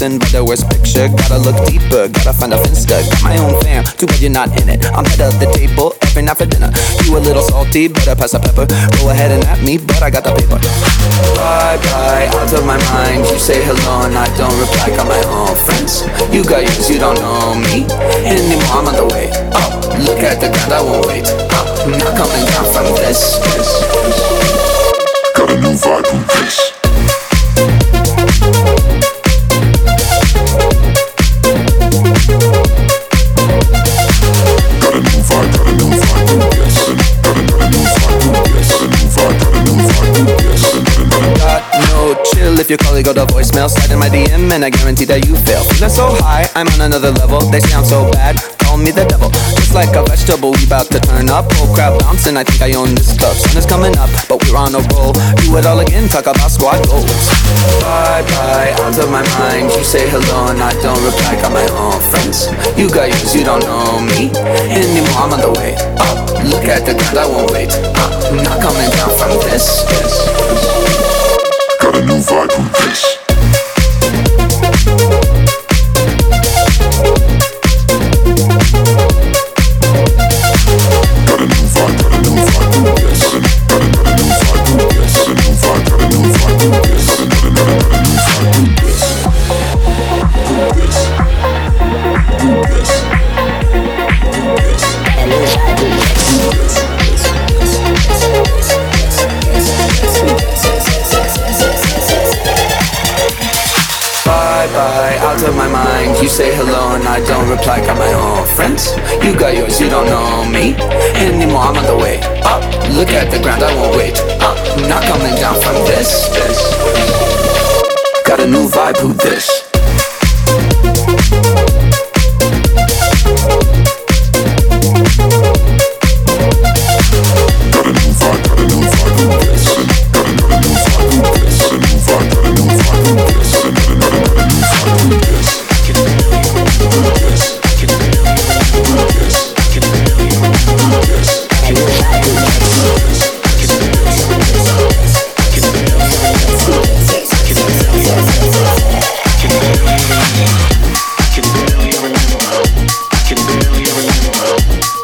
a person by worst picture. Gotta look deeper, gotta find a finsta. Got my own fam, too bad you're not in it. I'm head of the table every night for dinner. You a little salty, better pass the pepper. Go ahead and at me, but I got the paper. Bye bye, out of my mind. You say hello and I don't reply. Got my own friends. You got yours, you don't know me anymore. I'm on the way up. Look at the ground, I won't wait up. Not coming down from this. this, this. Feeling so high, I'm on another level. They sound so bad call me the devil. Just like a vegetable, we bout to turn up. Oh crap, bouncing, I think I own this club. Sun is coming up, but we're on a roll. Do it all again, talk about squad goals. Bye bye, out of my mind. You say hello and I don't reply. Got my own friends. You got yours, you don't know me anymore. I'm on the way up. Look at the ground, I won't wait up. Not coming down from this. Got a new vibe with this. I don't reply. Got my own friends. You got yours, you don't know me anymore. I'm on the way up. Look at the ground, I won't wait up. Not coming down from this. this. Got a new vibe, who this? everything.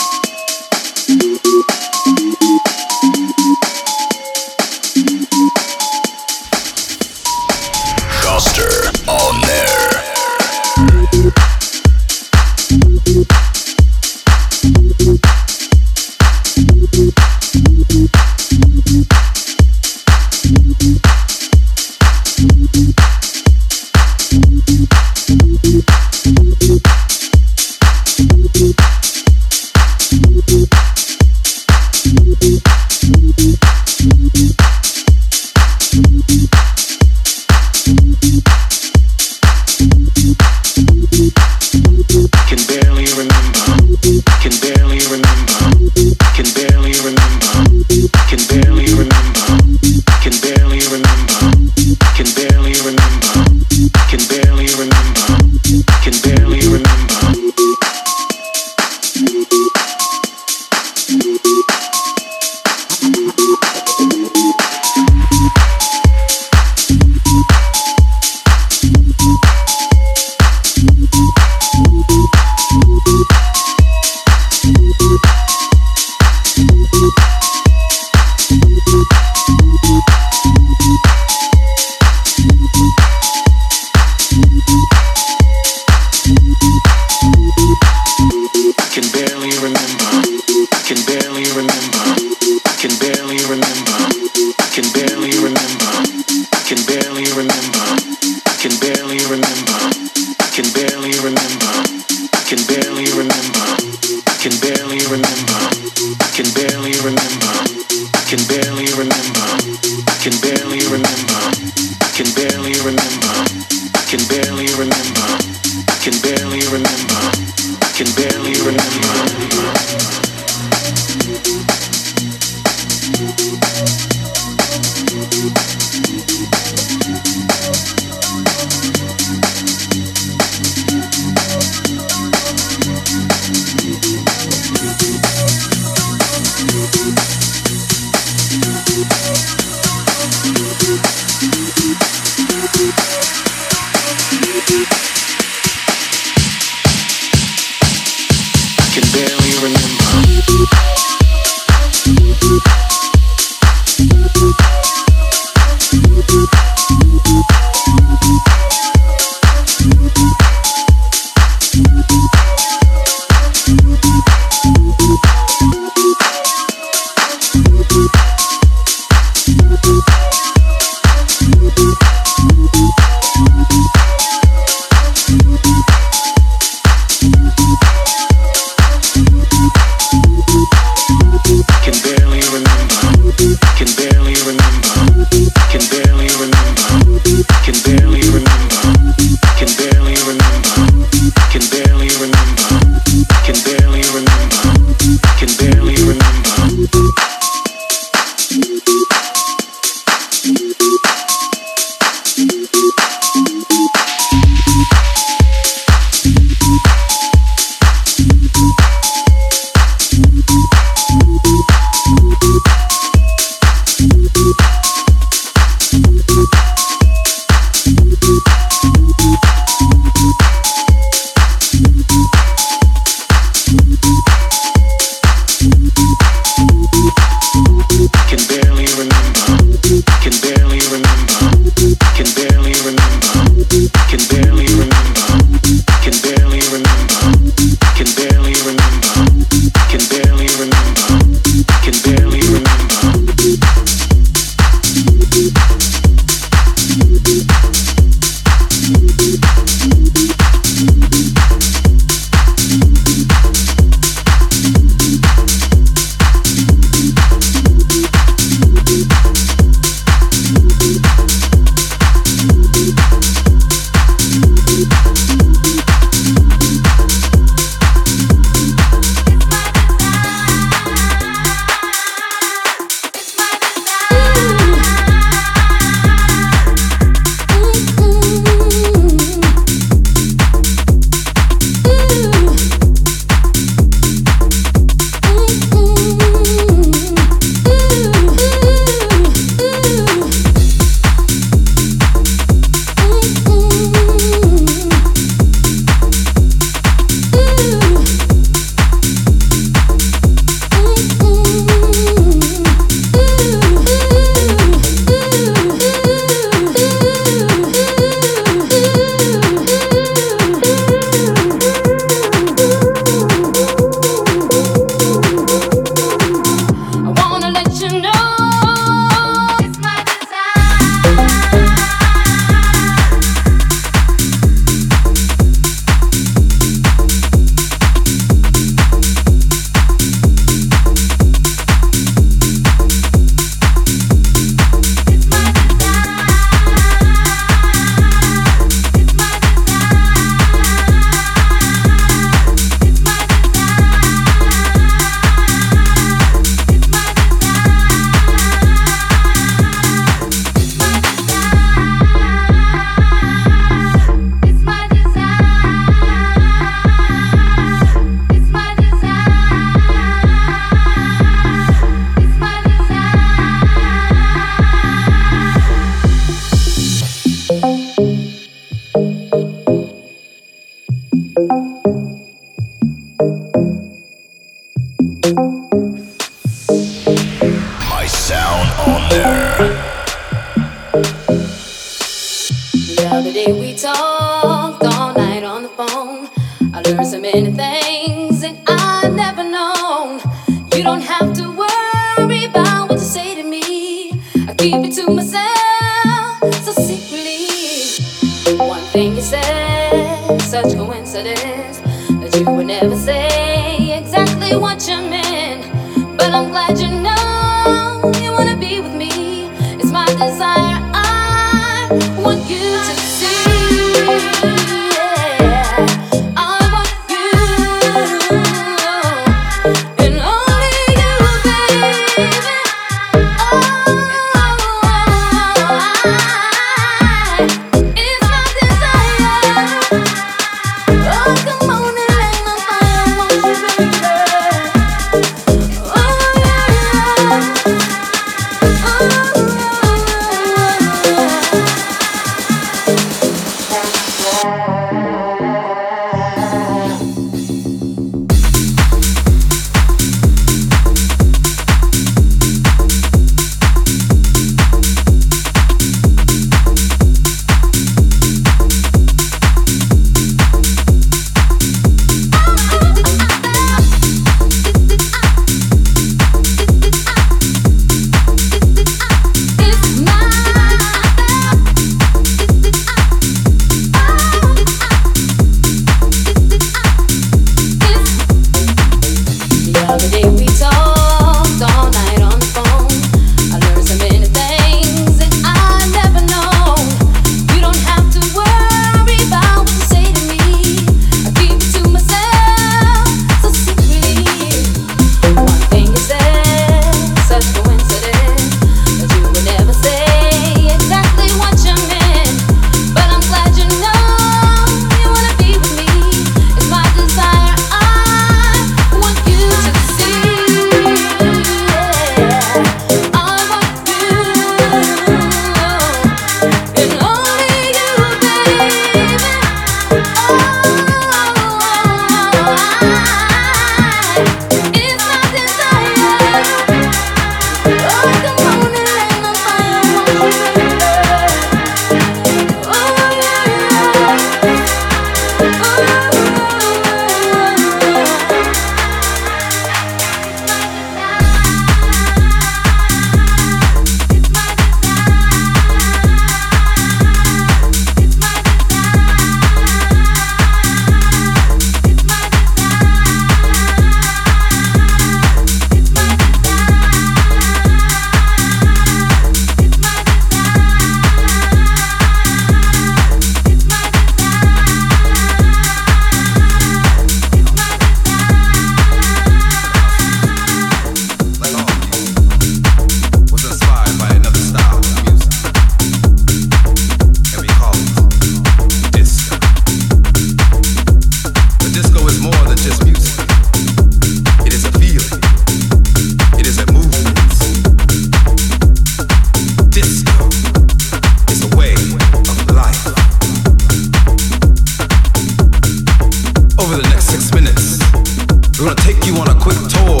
We're gonna take you on a quick tour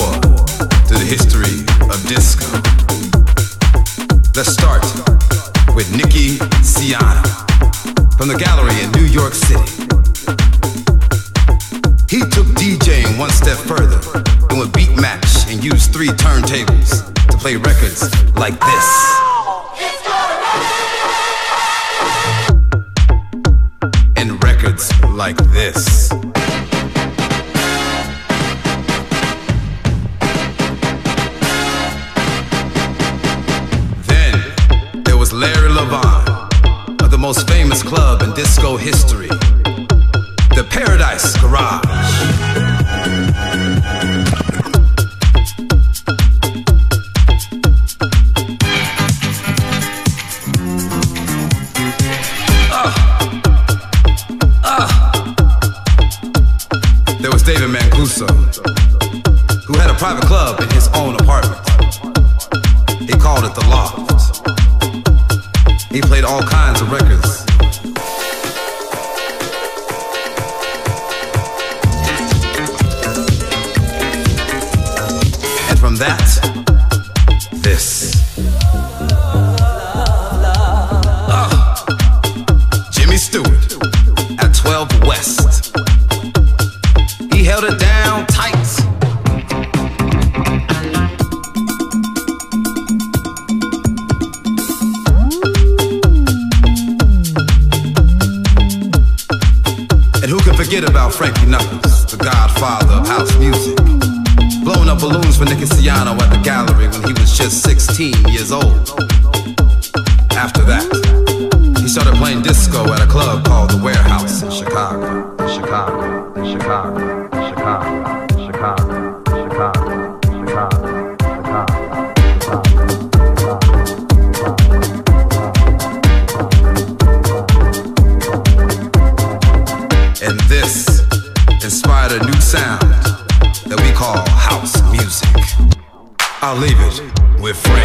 through the history of disco. Let's start with Nicky Siano from the gallery in New York City. He took DJing one step further and would beat match and used three turntables to play records like this. Leave it with Frankie.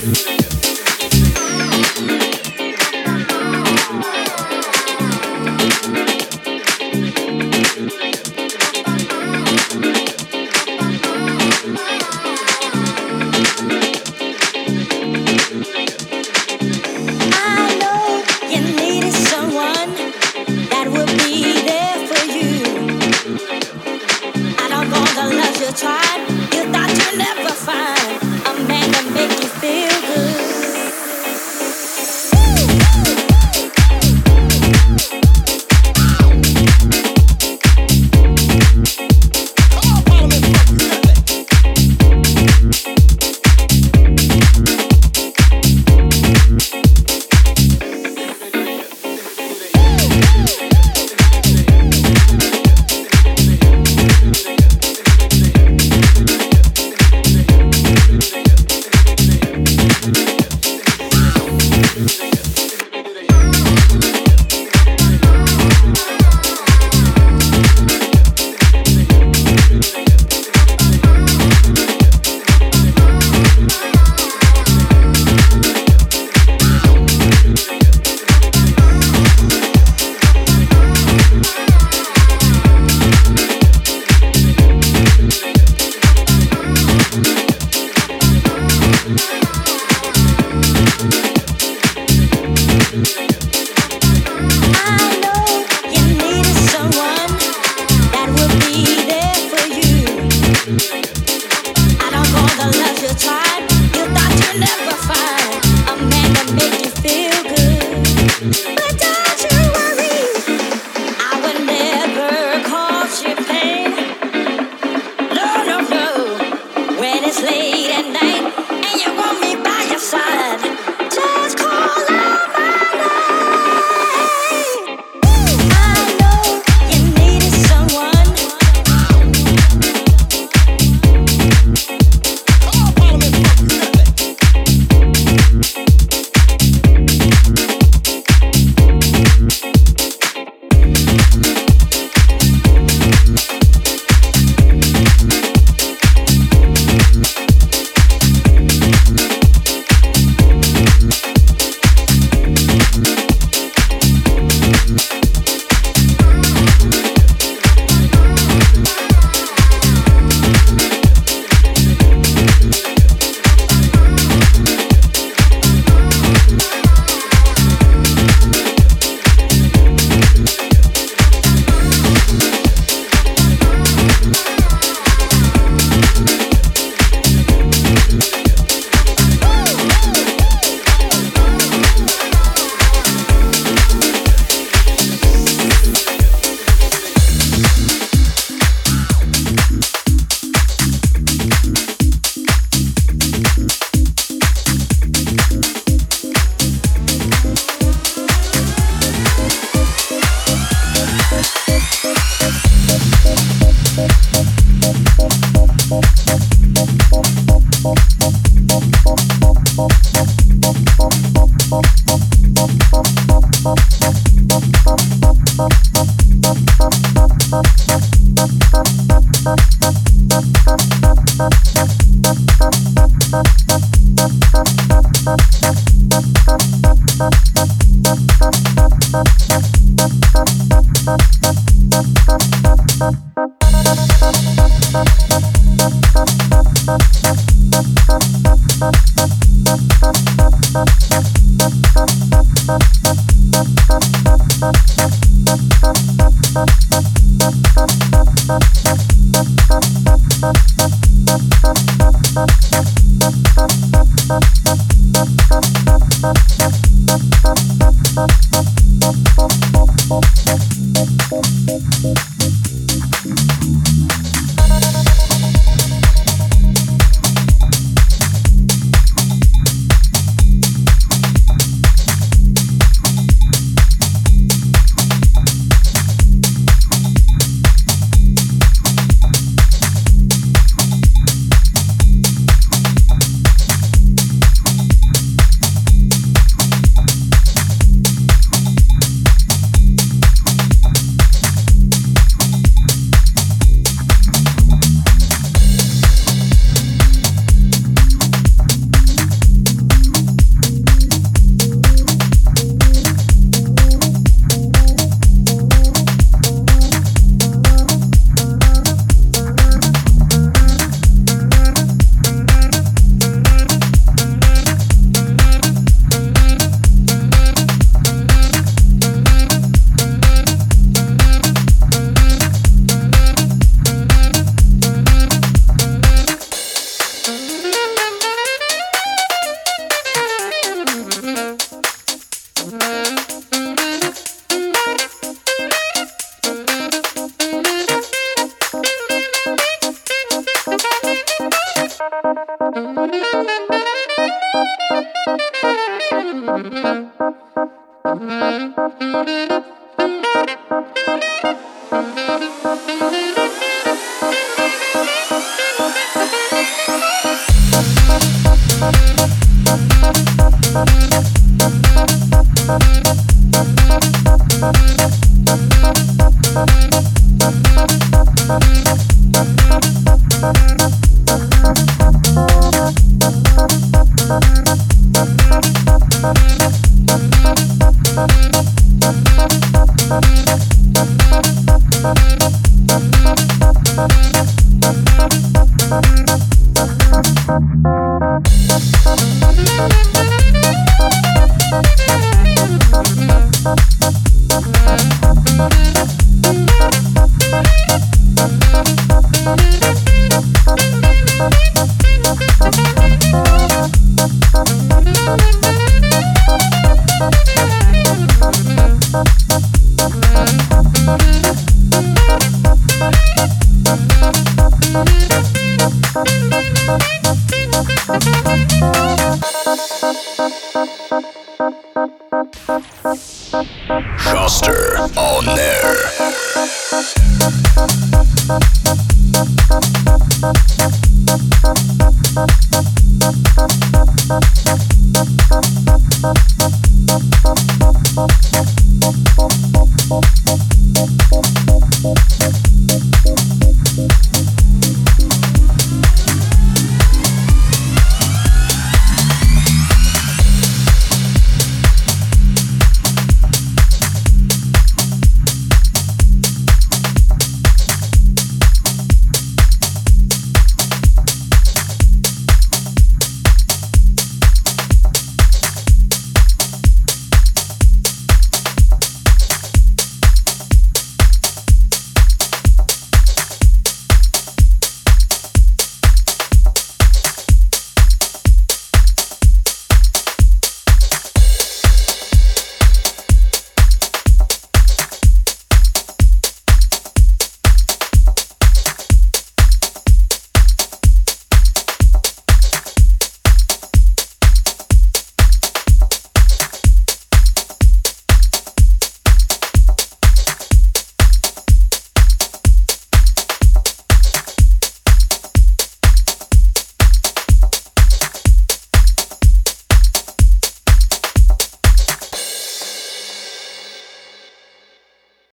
Mm-hmm.